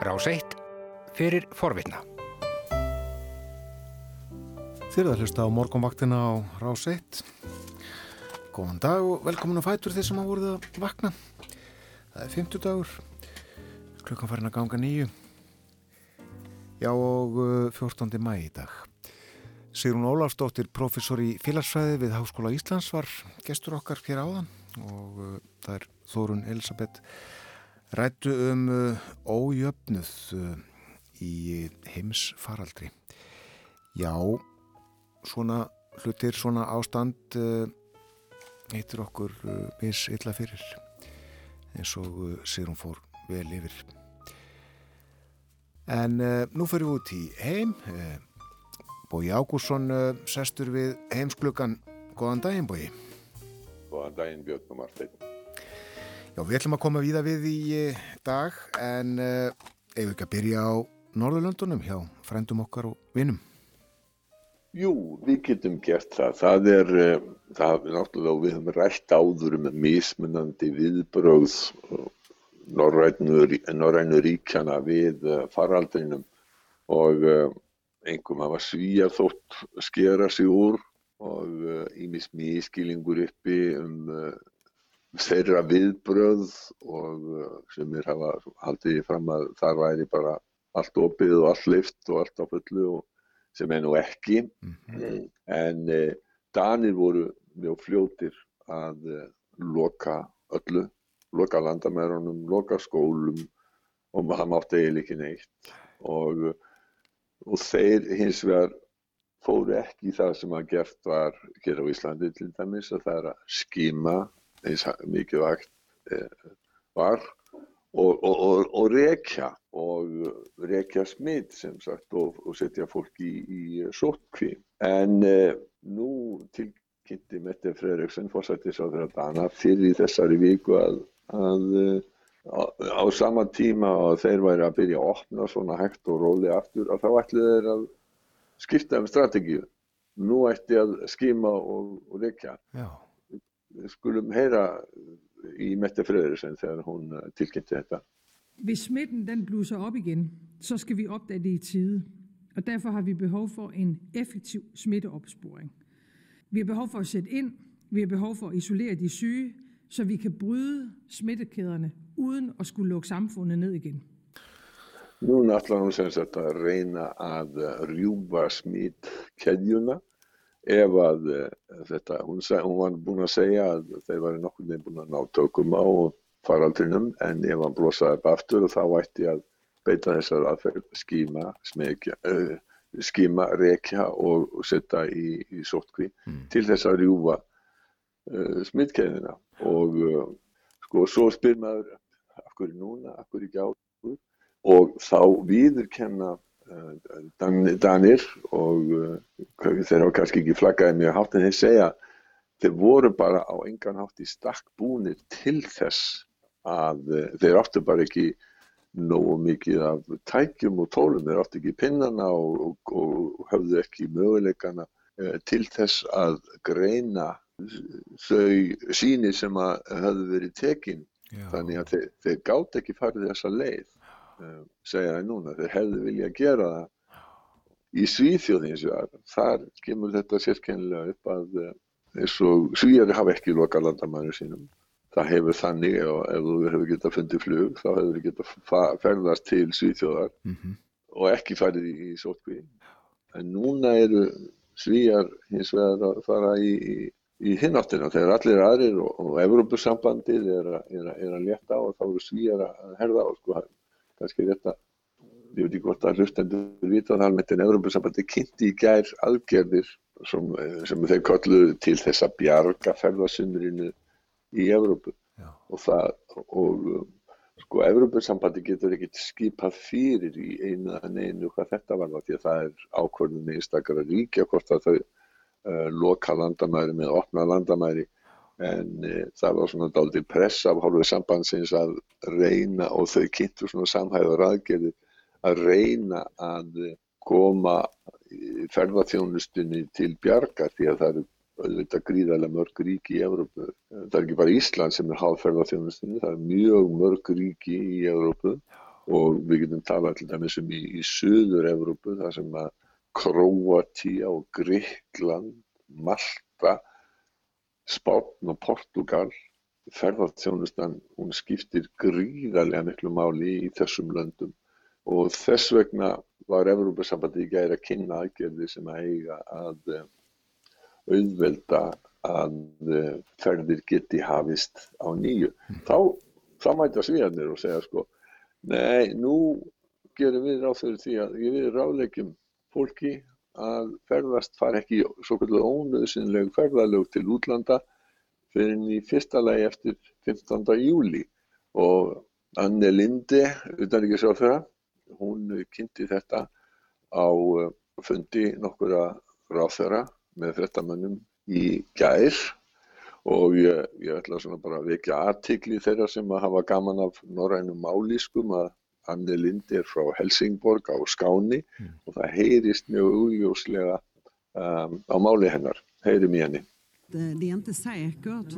Rás 1 fyrir forvitna. Þið erum að hlusta á morgunvaktina á Rás 1. Góðan dag og velkomin að fætur þeir sem hafa voruð að vakna. Það er 50 dagur. Klukkan farin að ganga nýju. Já og 14. mæ í dag. Sigrun Ólafsdóttir, professor í félagsfræði við Háskóla Íslands var gestur okkar fyrir áðan og uh, það er Þórun Elisabeth rættu um uh, ójöfnuð uh, í heimsfaraldri. Já, svona hlutir, svona ástand heitir okkur mis illa fyrir eins og Sigrun fór vel yfir. En nú fyrir við út í heim Bói Ágússon sestur við heimsklukkan. Góðan daginn, Bói. Góðan daginn, Björn og Martein. Já, við ætlum að koma víða við í dag, en uh, ef við ekki að byrja á Norðurlöndunum hjá frendum okkar og vinnum. Jú, við getum gert það. Það er, uh, það er náttúrulega, við höfum rætt áður um mismunandi viðbröð Norrænu ríkjana við faraldrinum og einhverjum hafa svíjar þótt skera sig úr og ímis miskilingur uppi um þeirra viðbröð og uh, sem er hafa haldið fram að þar væri bara allt opið og allt lift og allt á fullu og sem er nú ekki. Mm. -hmm. en eh, Danir voru mjög fljótir að eh, loka öllu loka landamærunum, loka skólum og það mátti eiginlega ekki neitt. Og og þeir hins vegar fóru ekki það sem að gert var hér á Íslandi til dæmis að það er að skýma eins mikið vakt eh, var og, og, og, og rekja og rekja smitt sem sagt og setja fólk í, í sótkví en eh, nú tilkynnti Mette Fredriksson fórsættis á þeirra dana fyrir þessari viku að, að á, á sama tíma og þeir væri að byrja að opna svona hægt og róli aftur að þá ætlu þeir að skipta um strategíu. Nú ætti að skima og, og rekja. Við skulum heyra í Mette Frederiksen þegar hún uh, tilkynnti þetta Hvis smitten den blusser op igen, så skal vi opdage det i tide, og derfor har vi behov for en effektiv smitteopsporing. Vi har behov for at sætte ind, vi har behov for at isolere de syge, så vi kan bryde smittekæderne uden at skulle lukke samfundet ned igen? Núna ætlar hún sem sagt að reyna að rjúfa smitkeðjuna ef að þetta, hún, hún var búin að segja að þeir var nokkur nefn búin að ná tökum á faraldrinum en ef hann blósaði upp aftur þá ætti að beita þessar aðferð skíma, smekja, uh, skíma, rekja og setja í, í sótkví mm. til þess að rjúfa uh, smitkeðina og uh, sko svo spyr maður af hverju núna, af hverju ekki áður og þá viðurkenna Danir og uh, þeir hafa kannski ekki flaggaði mjög hátt en þeir segja þeir voru bara á engan hátt í stakk búnir til þess að uh, þeir áttu bara ekki nógu mikið af tækjum og tólum, þeir áttu ekki pinnana og, og, og höfðu ekki möguleikana uh, til þess að greina þau síni sem að höfðu verið tekinn. Þannig að þeir, þeir gátt ekki farið þessa leið, segja það núna, þeir hefðu vilja gera það. Í Svíþjóðins þar kemur þetta sérkennilega upp að uh, eins og Svíjari hafa ekki loka landamæri sínum. Það hefur þannig og ef þú hefur getað fundið flug þá hefur þú getað ferðast til Svíþjóðar mm -hmm. og ekki farið í, í sótkví. En núna eru Svíjar hins vegar að fara í, í í hináttina þegar allir aðrir og, og Evrópussambandið er, er, er að leta á og þá eru svíjar að herða á sko, kannski þetta ég veit ekki hvort að hlustendur vita það almennt en Evrópussambandið kynnti í gær aðgerðir sem, sem þeir kolluðu til þess að bjarga ferðarsundurinu í Evrópu Já. og það og sko Evrópussambandið getur ekkert skipað fyrir í einu að neinu hvað þetta var því að það er ákvörðun í einstakara ríkja hvort að þau uh, loka landamæri með opna landamæri en uh, það var svona dálítið press af hálfið sambandsins að reyna og þau kynntu svona samhæður aðgerði að reyna að koma ferðarþjónustunni til bjarga því að það eru auðvitað gríðarlega mörg ríki í Evrópu. Það er ekki bara Ísland sem er háð ferðarþjónustunni, það er mjög mörg ríki í Evrópu og við getum talað til dæmis um í, í Suður Evrópu þar sem að Króatíja og Gríkland, Malta, Spátn og Portugal ferðarþjónustan, hún skiptir gríðarlega miklu máli í þessum löndum og þess vegna var Evrópusambandi í gæri að kynna aðgerði sem að eiga að eh, auðvelda að eh, ferðir geti hafist á nýju. Mm. Þá, þá mæta svíðarnir og segja sko, nei, nú gerum við ráð fyrir því að við ráðleikjum fólki að ferðast fara ekki svo kvöldu ónöðsynleg ferðalög til útlanda fyrir í fyrsta lagi eftir 15. júli og Anne Linde, utanríkisráðfæra, hún kynnti þetta á uh, fundi nokkura ráðfæra með frettamönnum í gær og ég, ég ætla svona bara að vekja aðtikli þeirra sem að hafa gaman af norrænum málískum að Anne Lind er frá Helsingborg á Skáni mm. og það heyrist mjög úrjóslega um, á máli hennar, heyrim í henni. Det är inte säkert att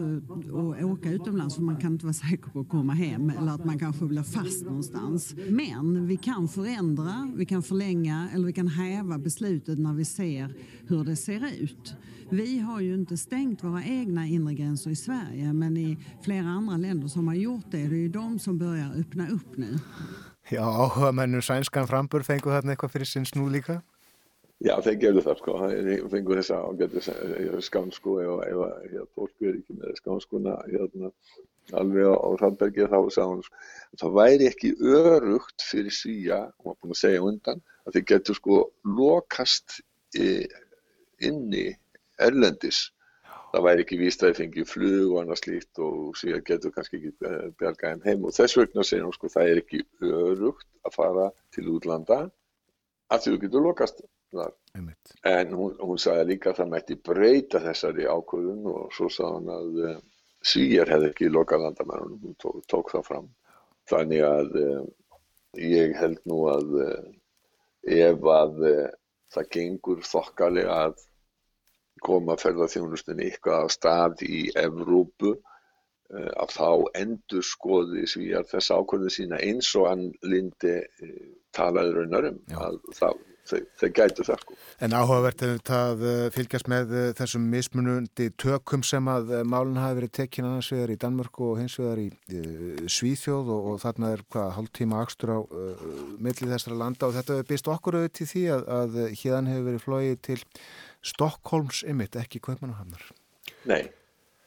åka utomlands för man kan inte vara säker på att komma hem eller att man kanske blir fast någonstans. Men vi kan förändra, vi kan förlänga eller vi kan häva beslutet när vi ser hur det ser ut. Vi har ju inte stängt våra egna inre gränser i Sverige men i flera andra länder som har gjort det, det är ju de som börjar öppna upp nu. Já, áhuga mennum sænskan frambur fengu þarna eitthvað fyrir sinn snú líka? Já, þeir gerðu það sko, þeir fengu þessa ágættu skánsku ef að fólk verið ekki með skánskuna hérna, alveg á Randbergi þá sá hann sko, það væri ekki örugt fyrir svíja, hún var búin að segja undan, að þeir getur sko lokast inni erlendis það væri ekki víst að þið fengi flug og annað slíkt og síðan getur kannski ekki eh, bjargaðin heim og þess vegna segir hún sko það er ekki örugt að fara til útlanda að þú getur lokast þar. En hún, hún sagði líka að það mætti breyta þessari ákvöðun og svo sagði hún að uh, Svíjar hefði ekki lokað landamærunum, hún tók, tók það fram. Þannig að uh, ég held nú að uh, ef að það gengur þokkalega að koma ferðarþjónustunni eitthvað á stað í Evrópu uh, að þá endur skoði svíjar þess ákvörðu sína eins og hann lindi uh, talaði raunarum að það, þeir, gætu það sko. En áhugavert er þetta að eh, fylgjast með þessum mismunundi tökum sem að málun hafi verið tekinn annars vegar í Danmörku og hins vegar í Svíþjóð og, og þarna er hvað hálf tíma axtur á uh, millið þessara landa og þetta hefur býst okkur auðvitað til því að, að hérna hefur verið flóið til Stokkólms ymitt, ekki Kaupmannahafnar. Nei,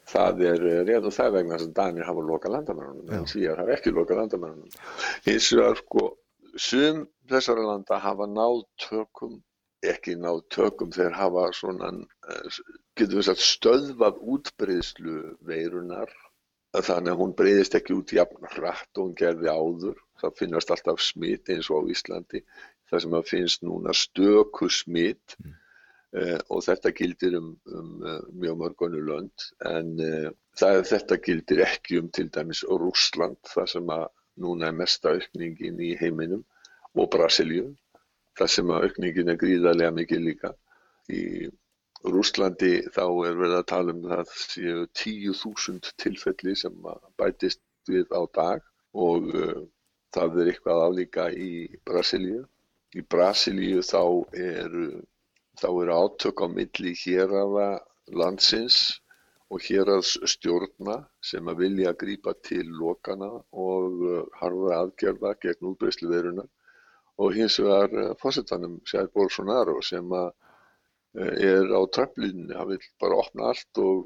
það er eh, rétt og það vegna sem Danir hafa lokað landamærunum, en Svíjar hafa ekki lokað landamærunum. Hins vegar sko, sum þessara landa hafa náð tökum, ekki náð tökum, þeir hafa svona, eh, getur við sagt, stöðvað útbreyðslu veirunar, þannig að hún breyðist ekki út jafn hratt og hún gerði áður. Það finnast alltaf smitt eins og á Íslandi, það sem að finnst núna stöku smitt. Mm og þetta gildir um, um uh, mjög mörgunu lönd en uh, það, þetta gildir ekki um til dæmis Rúsland þar sem að núna er mesta aukningin í heiminum og Brasilíu þar sem að aukningin er gríðarlega mikið líka. Í Rúslandi þá er verið að tala um það séu 10.000 tilfelli sem bætist við á dag og það er eitthvað álíka í Brasilíu. Í Brasilíu þá eru þá eru átök á milli héraða landsins og héraðsstjórna sem að vilja að grípa til lokana og uh, harfa aðgerða gegn útbreyslu verunar og hins vegar uh, fósittanum Sjær Bolsonaro sem uh, er á traflunni, hann vil bara opna allt og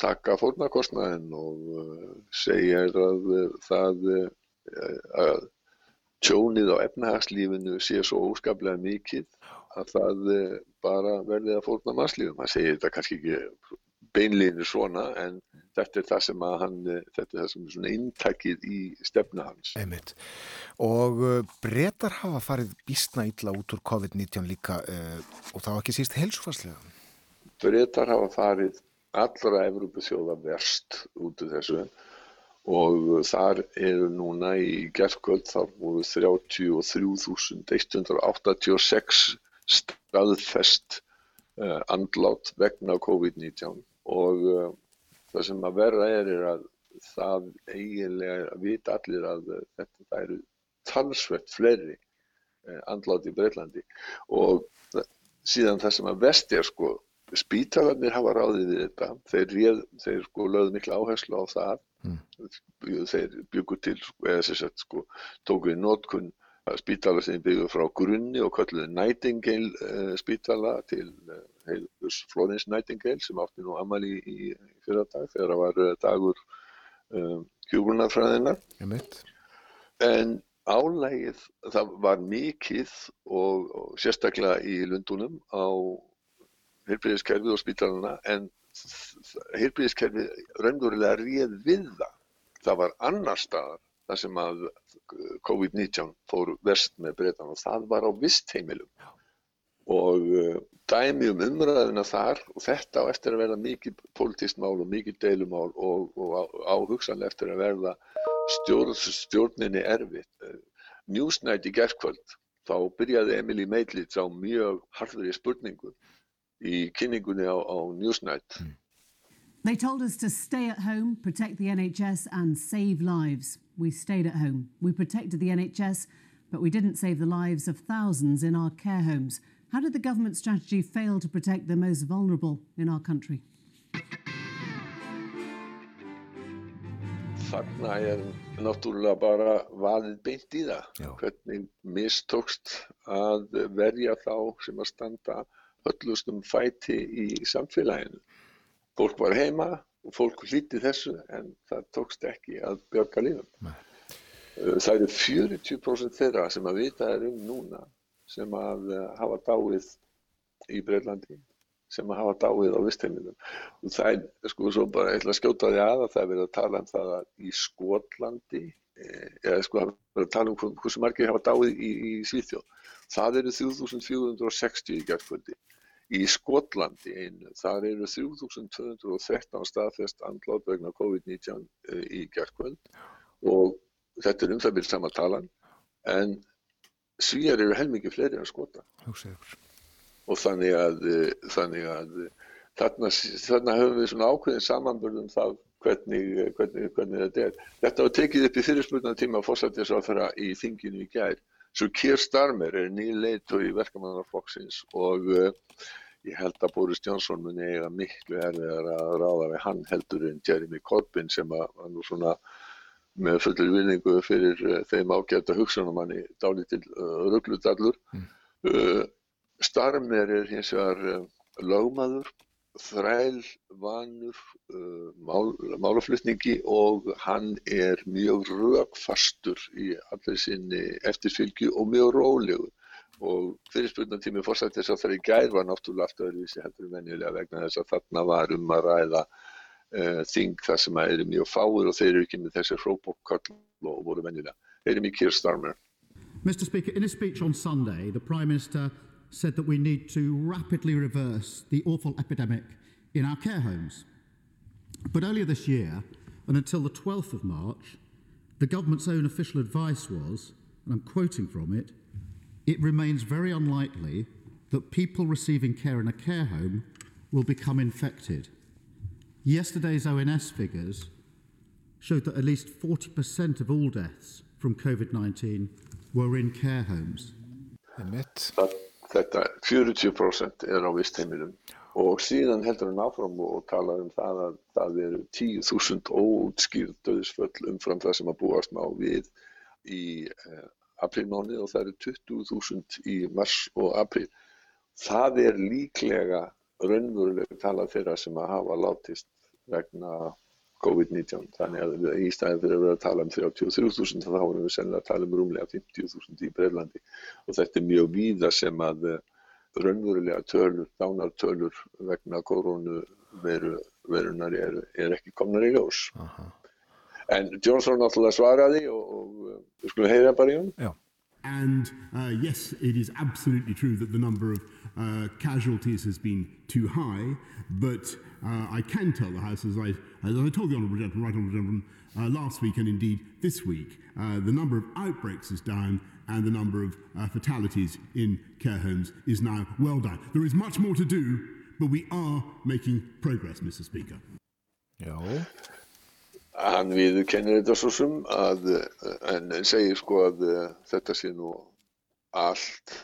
taka fórnarkostnaðin og segja að það að tjónið á efnahagslífinu sé svo óskaplega mikið að það eh, bara verði að fórna mannslífum. Hann segir þetta kannski ekki beinleginu svona en þetta er það sem að hann, eh, þetta er það sem er svona intakið í stefna hans. Einmitt. Og eh, breytar hafa farið bísna illa út úr COVID-19 líka og þá ekki síst helsufarslega? Breytar hafa farið allra Evrópu þjóða verst út úr þessu og þar eru núna í gerðkvöld þar voru 33.186 staðfest uh, andlát vegna COVID-19 og uh, það sem að verða er, er að það eiginlega vita allir að þetta það eru talsvett fleiri eh, andláti í Breitlandi og síðan það sem að vest er sko spítalarnir hafa ráðið við þetta. Þeir, réð, þeir sko lögðu miklu áherslu á það. Mm. þeir byggur til eða þess að sko tóku í nótkunn spítala sem byggur frá grunni og kölluði Nightingale uh, spítala til uh, heilus Florence Nightingale sem átti nú amali í, í fyrradag þegar það var uh, dagur hjúgrunarfræðinar en álægið það var mikið og, og sérstaklega í Lundunum á heilbreyðiskerfið og spítalana en heilbreyðiskerfið raunverulega réð við það. Það var annar staðar þar sem að COVID-19 fór verst með breytan og það var á vistheimilum og uh, dæmi um umræðina þar og þetta á eftir að verða mikið politískt mál og mikið deilumál og, og áhugsanlega eftir að verða stjórn, stjórninni erfitt. Uh, Newsnight í gerðkvöld þá byrjaði Emily Maidlitz á mjög harðri spurningu í kynningunni á, á Newsnight. Mm. They told us to stay at home, protect the NHS and save lives. We stayed at home. We protected the NHS, but we didn't save the lives of thousands in our care homes. How did the government strategy fail to protect the most vulnerable in our country? Þarna er náttúrulega bara vaðið beint í það. Já. Hvernig mistókst að verja þá sem að standa höllustum fæti í samfélaginu. Fólk var heima og fólk hlíti þessu en það tókst ekki að björga lífum. Nei. Uh, það eru 40% þeirra sem að vita er um núna sem að uh, hafa dáið í Breitlandi, sem að hafa dáið á vistheimilum. Og það er, sko, svo bara eitthvað að að það er verið að tala um það að í Skotlandi, eh, eða sko, það er verið að tala um hversu margir hafa dáið í, í Svíþjóð. Það eru 3460 í gerðkvöldi. Í Skotlandi einu, þar eru 3213 staðfest andlátt vegna COVID-19 eh, í gerðkvöld og þetta er um það byrjt saman talan. En svíjar eru helmingi fleiri en skota. Og þannig að, eh, þannig að þarna, þarna höfum við svona ákveðin samanbörðum það hvernig, hvernig, hvernig þetta er. Þetta var tekið upp í fyrirspurnatíma fórsættisráþara í þinginu í gær Svo Keir Starmer er nýleitu í verkamannarflokksins og uh, ég held að Boris Johnson muni eiga miklu erfiðar að ráða við hann heldur en Jeremy Corbyn sem að var nú svona með fullur vinningu fyrir uh, þeim ágæta hugsunumanni dálítil uh, rugglutallur. Mm. Starmer er hins vegar lögmaður þræl vanur uh, mál, málaflutningi og hann er mjög rögfastur í allir sinni eftirfylgju og mjög rólegur og fyrirspurnatími fórsættis að það í gær var náttúrulega allt öðruvísi heldur venjulega vegna þess að þarna var um að ræða uh, þing þar sem að eru mjög fáir og þeir eru ekki með þessi hrópokkall og voru venjulega. Þeir eru mjög Kirstarmer. Mr Speaker, in a speech on Sunday, the Prime Minister said that we need to rapidly reverse the awful epidemic in our care homes. But earlier this year, and until the 12th of March, the government's own official advice was, and I'm quoting from it, it remains very unlikely that people receiving care in a care home will become infected. Yesterday's ONS figures showed that at least 40% of all deaths from COVID 19 were in care homes. Þetta 40% er á vistheimilum og síðan heldur hann áfram og tala um það að það eru 10.000 óutskýrð döðsföll umfram það sem að búast má við í eh, aprilmáni og það eru 20.000 í mars og april. Það er líklega raunverulega talað þeirra sem að hafa látist vegna COVID-19. Þannig að í stæðin fyrir að vera að tala um 33.000 þá erum við sennilega að tala um rúmlega 50.000 í Breilandi og þetta er mjög víða sem að eh, raunverulega tölur, dánartölur vegna koronu veru, verunar er, er ekki komnar í ljós. Aha. En Johnson náttúrulega svaraði og, og eh, við skulum heyra bara í hún. Já. And uh, yes, it is absolutely true that the number of uh, casualties has been too high, but uh, I can tell the House, as I, as I told the Honourable Gentleman, Right Honourable Gentleman, uh, last week and indeed this week, uh, the number of outbreaks is down and the number of uh, fatalities in care homes is now well down. There is much more to do, but we are making progress, Mr Speaker. Já. Hann viðkennir þetta svo sem að, en segir sko að þetta sé nú allt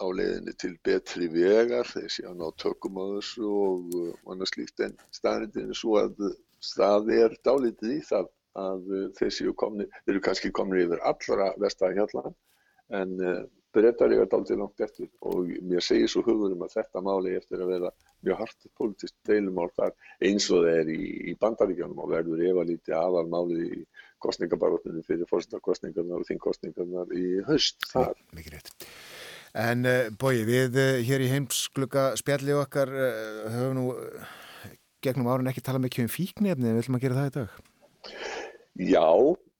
á leiðinni til betri vegar, þeir sé að ná tökum á þessu og annars líkt en staðrindinu svo að staði er dálítið í það að þeir séu komni, eru kannski komni yfir allra vestahjallan en breytar ég að daldi langt eftir og mér segir svo hugurum að þetta máli eftir að vera mjög hart politist deilumál þar eins og það er í, í bandaríkjónum og verður ef að líti aðal málið í kostningabaróttunum fyrir fórstakostningarnar og þingkostningarnar í höst þar. Mikið rétt. En uh, bói, við uh, hér í heimsklukka spjalli okkar uh, höfum nú gegnum árun ekki talað mikið um fíknefni en við ætlum að gera það í dag. Já,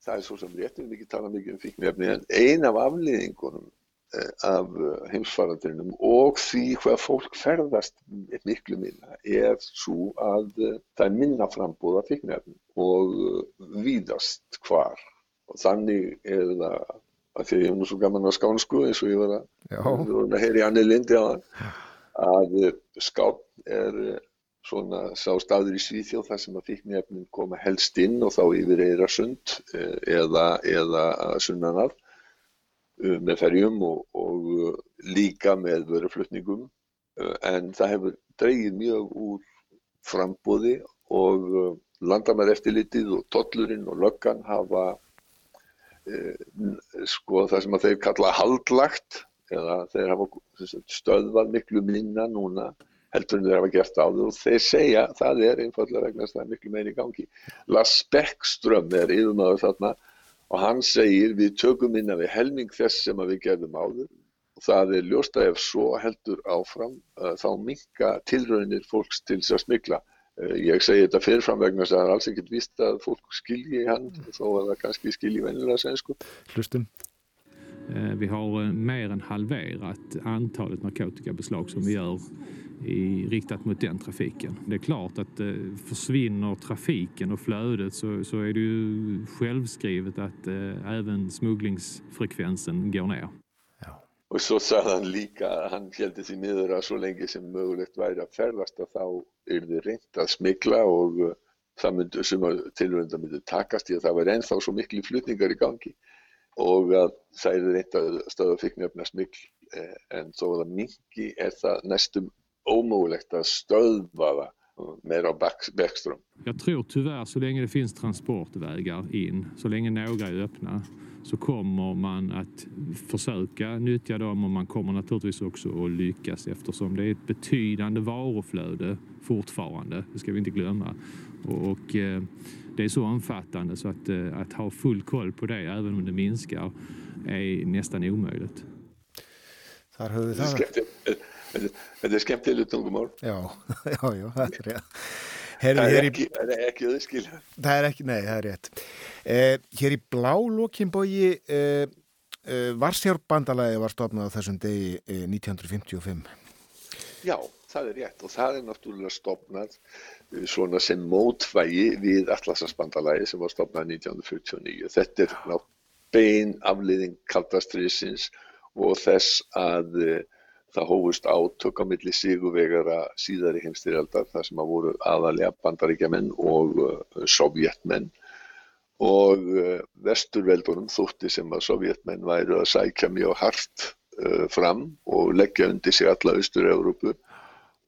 það er svo sem réttum við ekki talað mikið um fíknefni en ein af afliðingunum Eh, af eh, heimsfarandrinum og því hvað fólk ferðast miklu minna er svo að eh, það er minna frambúða fíknefnum og víðast hvar. Og þannig er það að því að ég hef nú svo gaman á skánsku eins og ég var að, að heyri Anni Lindi á það að skán er svona sá staður í Svíþjóð þar sem að fíknefnin koma helst inn og þá yfir Eirasund eða, eða sunnanar með ferjum og, og uh, líka með vöruflutningum. Uh, en það hefur dreygið mjög úr frambóði og landamær eftirlitið og tollurinn og löggan hafa sko það sem að þeir kalla haldlagt eða þeir hafa stöðvað miklu minna núna heldur en þeir hafa gert á þau og þeir segja það er einfallega vegna þess að það er miklu meini gangi. Lars Beckström er yfirmaður þarna og hann segir við tökum inn að við helming þess sem við gerðum áður og það er ljóst að ef svo heldur áfram uh, þá minka tilraunir fólks til þess að smikla. Uh, ég segi þetta fyrirfram vegna þess að það er alls ekkert vist að fólk skilji hann þó að það kannski skilji vennilega svensku. Hlustum. Uh, vi har mer än halverat antalet narkotikabeslag som vi gör i, riktat mot den trafiken. Det är klart att eh, försvinner trafiken och flödet så, så är det ju självskrivet att eh, även smugglingsfrekvensen går ner. Ja. Och så sa han lika, han held sig niður så länge som möjligt væri ferðast og þá er þið reynd að smikla og uh, það myndi sem tilvönda myndi takast í að það var ennþá svo miklu flutningar í gangi og að það er reynd að stöða fikknöfna smikl en þó að það mingi er það nästum omöjligt att stödva va? med Bäckström. Jag tror tyvärr så länge det finns transportvägar in, så länge några är öppna så kommer man att försöka nyttja dem och man kommer naturligtvis också att lyckas eftersom det är ett betydande varuflöde fortfarande, det ska vi inte glömma. Och, och eh, det är så omfattande så att, eh, att ha full koll på det även om det minskar är nästan omöjligt. Þetta er skemmtilegt tungumál. Já, já, já, það er rétt. Herri, það er ekki, í... ekki auðskilja. Það er ekki, nei, það er rétt. Eh, hér í blálokkinbógi eh, eh, Varsjárbandalagi var stofnað þessum degi 1955. Eh, já, það er rétt og það er náttúrulega stofnað eh, svona sem mótvægi við Atlasarsbandalagi sem var stofnað 1949. Þetta er náttúrulega bein afliðing kaldastriðsins og þess að eh, Það hófust átök á milli sigurvegara síðari heimstyrjaldar þar sem að voru aðalega bandaríkjaman og uh, sovjetmenn og uh, vesturveldunum þótti sem að sovjetmenn væru að sækja mjög hart uh, fram og leggja undir sig alla Östur-Európu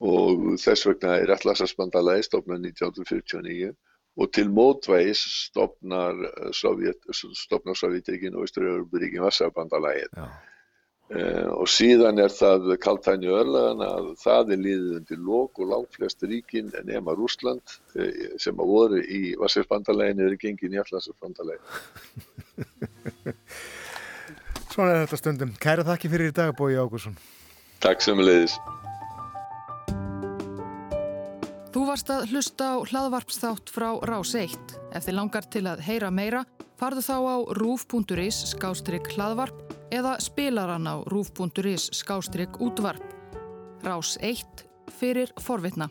og þess vegna er Atlasasbandalagi stofnað 1949 og til mótvægis stofnar Sovjetíkin og Östur-Európuríkin Vassarbandalagið. Uh, og síðan er það kaltæni örlagan að það er líðið undir lók og langt flest ríkin nema Rúsland uh, sem að voru í Vassirsbandalegin eða gengin í Allarsbandalegin Svona er þetta stundum. Kæra þakki fyrir í dag Bói Ágúrsson Takk sem leiðis Þú varst að hlusta á hlaðvarpsþátt frá Rás 1 Ef þið langar til að heyra meira farðu þá á rúf.is skástrygg hlaðvarp eða spilaran á rúf.is skástrygg útvarp. Rás 1 fyrir forvitna.